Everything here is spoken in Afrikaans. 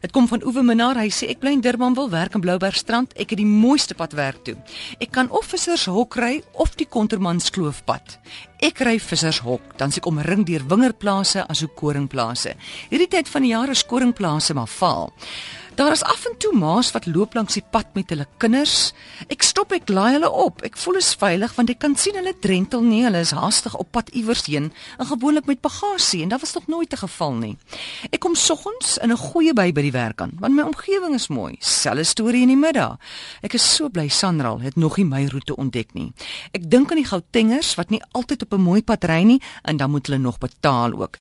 Dit kom van Oewe Minnar. Hy sê ek bly in Durban wil werk in Bloubergstrand. Ek het die mooiste pad werk toe. Ek kan of vissershok ry of die Kontermanskloofpad. Ek ry vissershok, dan se ek omring deur wingerplase asook koringplase. Hierdie tyd van die jaar is koringplase maar vaal. Daar is af en toe ma's wat loop langs die pad met hulle kinders. Ek stop ek laai hulle op. Ek voel is veilig want ek kan sien hulle drentel nie. Hulle is haastig op pad iewers heen en gewoonlik met bagasie en dit was nog nooit 'n geval nie. Ek kom soggens in 'n goeie by by die werk aan want my omgewing is mooi. Selle storie in die middag. Ek is so bly Sanral het nog nie my roete ontdek nie. Ek dink aan die Gautengers wat nie altyd op 'n mooi pad ry nie en dan moet hulle nog betaal ook.